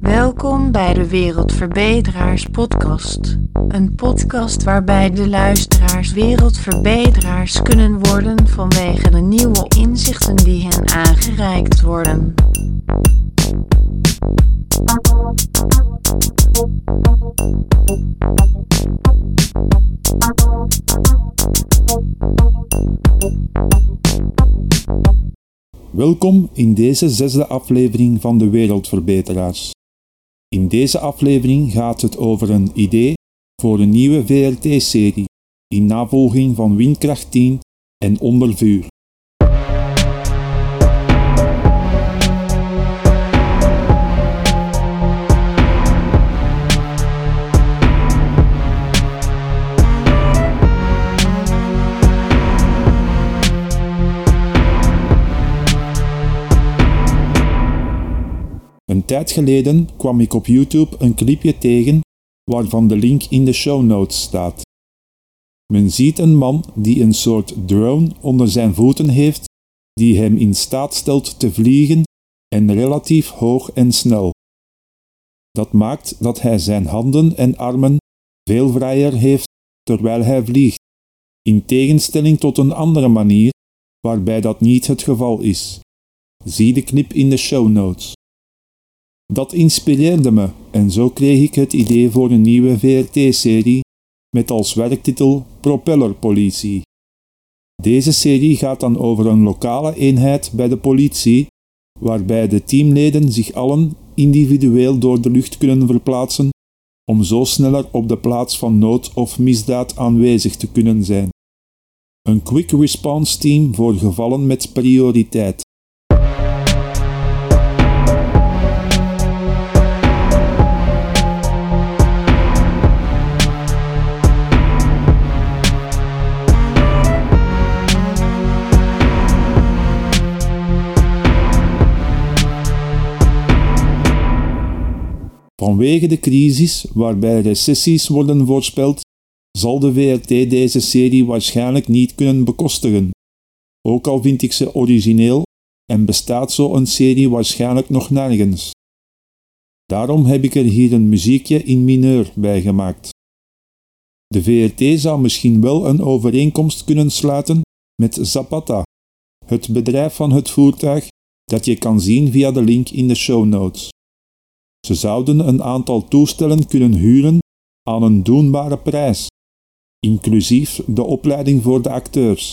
Welkom bij de Wereldverbeteraars Podcast. Een podcast waarbij de luisteraars wereldverbeteraars kunnen worden vanwege de nieuwe inzichten die hen aangereikt worden. Welkom in deze zesde aflevering van de Wereldverbeteraars. In deze aflevering gaat het over een idee voor een nieuwe VRT-serie in navolging van Windkracht 10 en Onder vuur. Een tijd geleden kwam ik op YouTube een clipje tegen waarvan de link in de show notes staat. Men ziet een man die een soort drone onder zijn voeten heeft die hem in staat stelt te vliegen en relatief hoog en snel. Dat maakt dat hij zijn handen en armen veel vrijer heeft terwijl hij vliegt, in tegenstelling tot een andere manier waarbij dat niet het geval is. Zie de clip in de show notes. Dat inspireerde me en zo kreeg ik het idee voor een nieuwe VRT-serie met als werktitel Propellerpolitie. Deze serie gaat dan over een lokale eenheid bij de politie, waarbij de teamleden zich allen individueel door de lucht kunnen verplaatsen om zo sneller op de plaats van nood of misdaad aanwezig te kunnen zijn. Een quick response team voor gevallen met prioriteit. Vanwege de crisis, waarbij recessies worden voorspeld, zal de VRT deze serie waarschijnlijk niet kunnen bekostigen. Ook al vind ik ze origineel en bestaat zo'n serie waarschijnlijk nog nergens. Daarom heb ik er hier een muziekje in mineur bij gemaakt. De VRT zou misschien wel een overeenkomst kunnen sluiten met Zapata, het bedrijf van het voertuig dat je kan zien via de link in de show notes. Ze zouden een aantal toestellen kunnen huren aan een doenbare prijs, inclusief de opleiding voor de acteurs.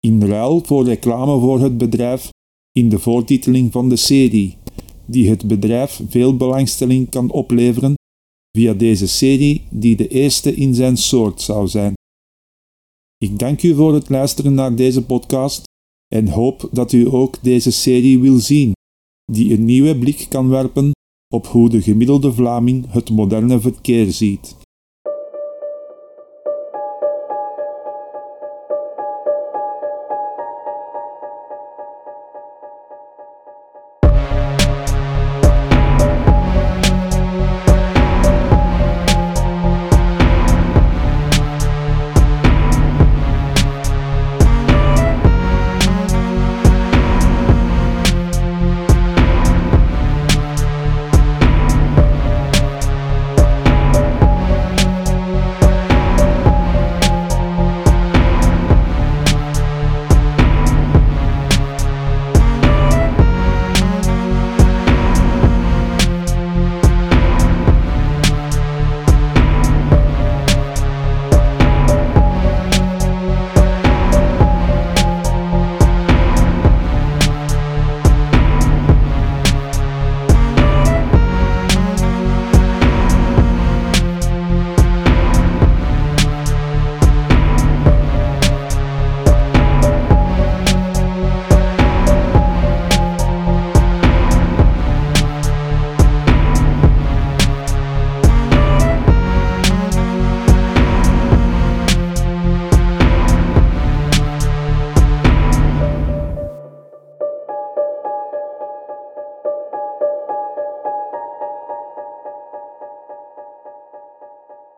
In ruil voor reclame voor het bedrijf in de voortiteling van de serie, die het bedrijf veel belangstelling kan opleveren via deze serie die de eerste in zijn soort zou zijn. Ik dank u voor het luisteren naar deze podcast en hoop dat u ook deze serie wil zien, die een nieuwe blik kan werpen op hoe de gemiddelde Vlaming het moderne verkeer ziet.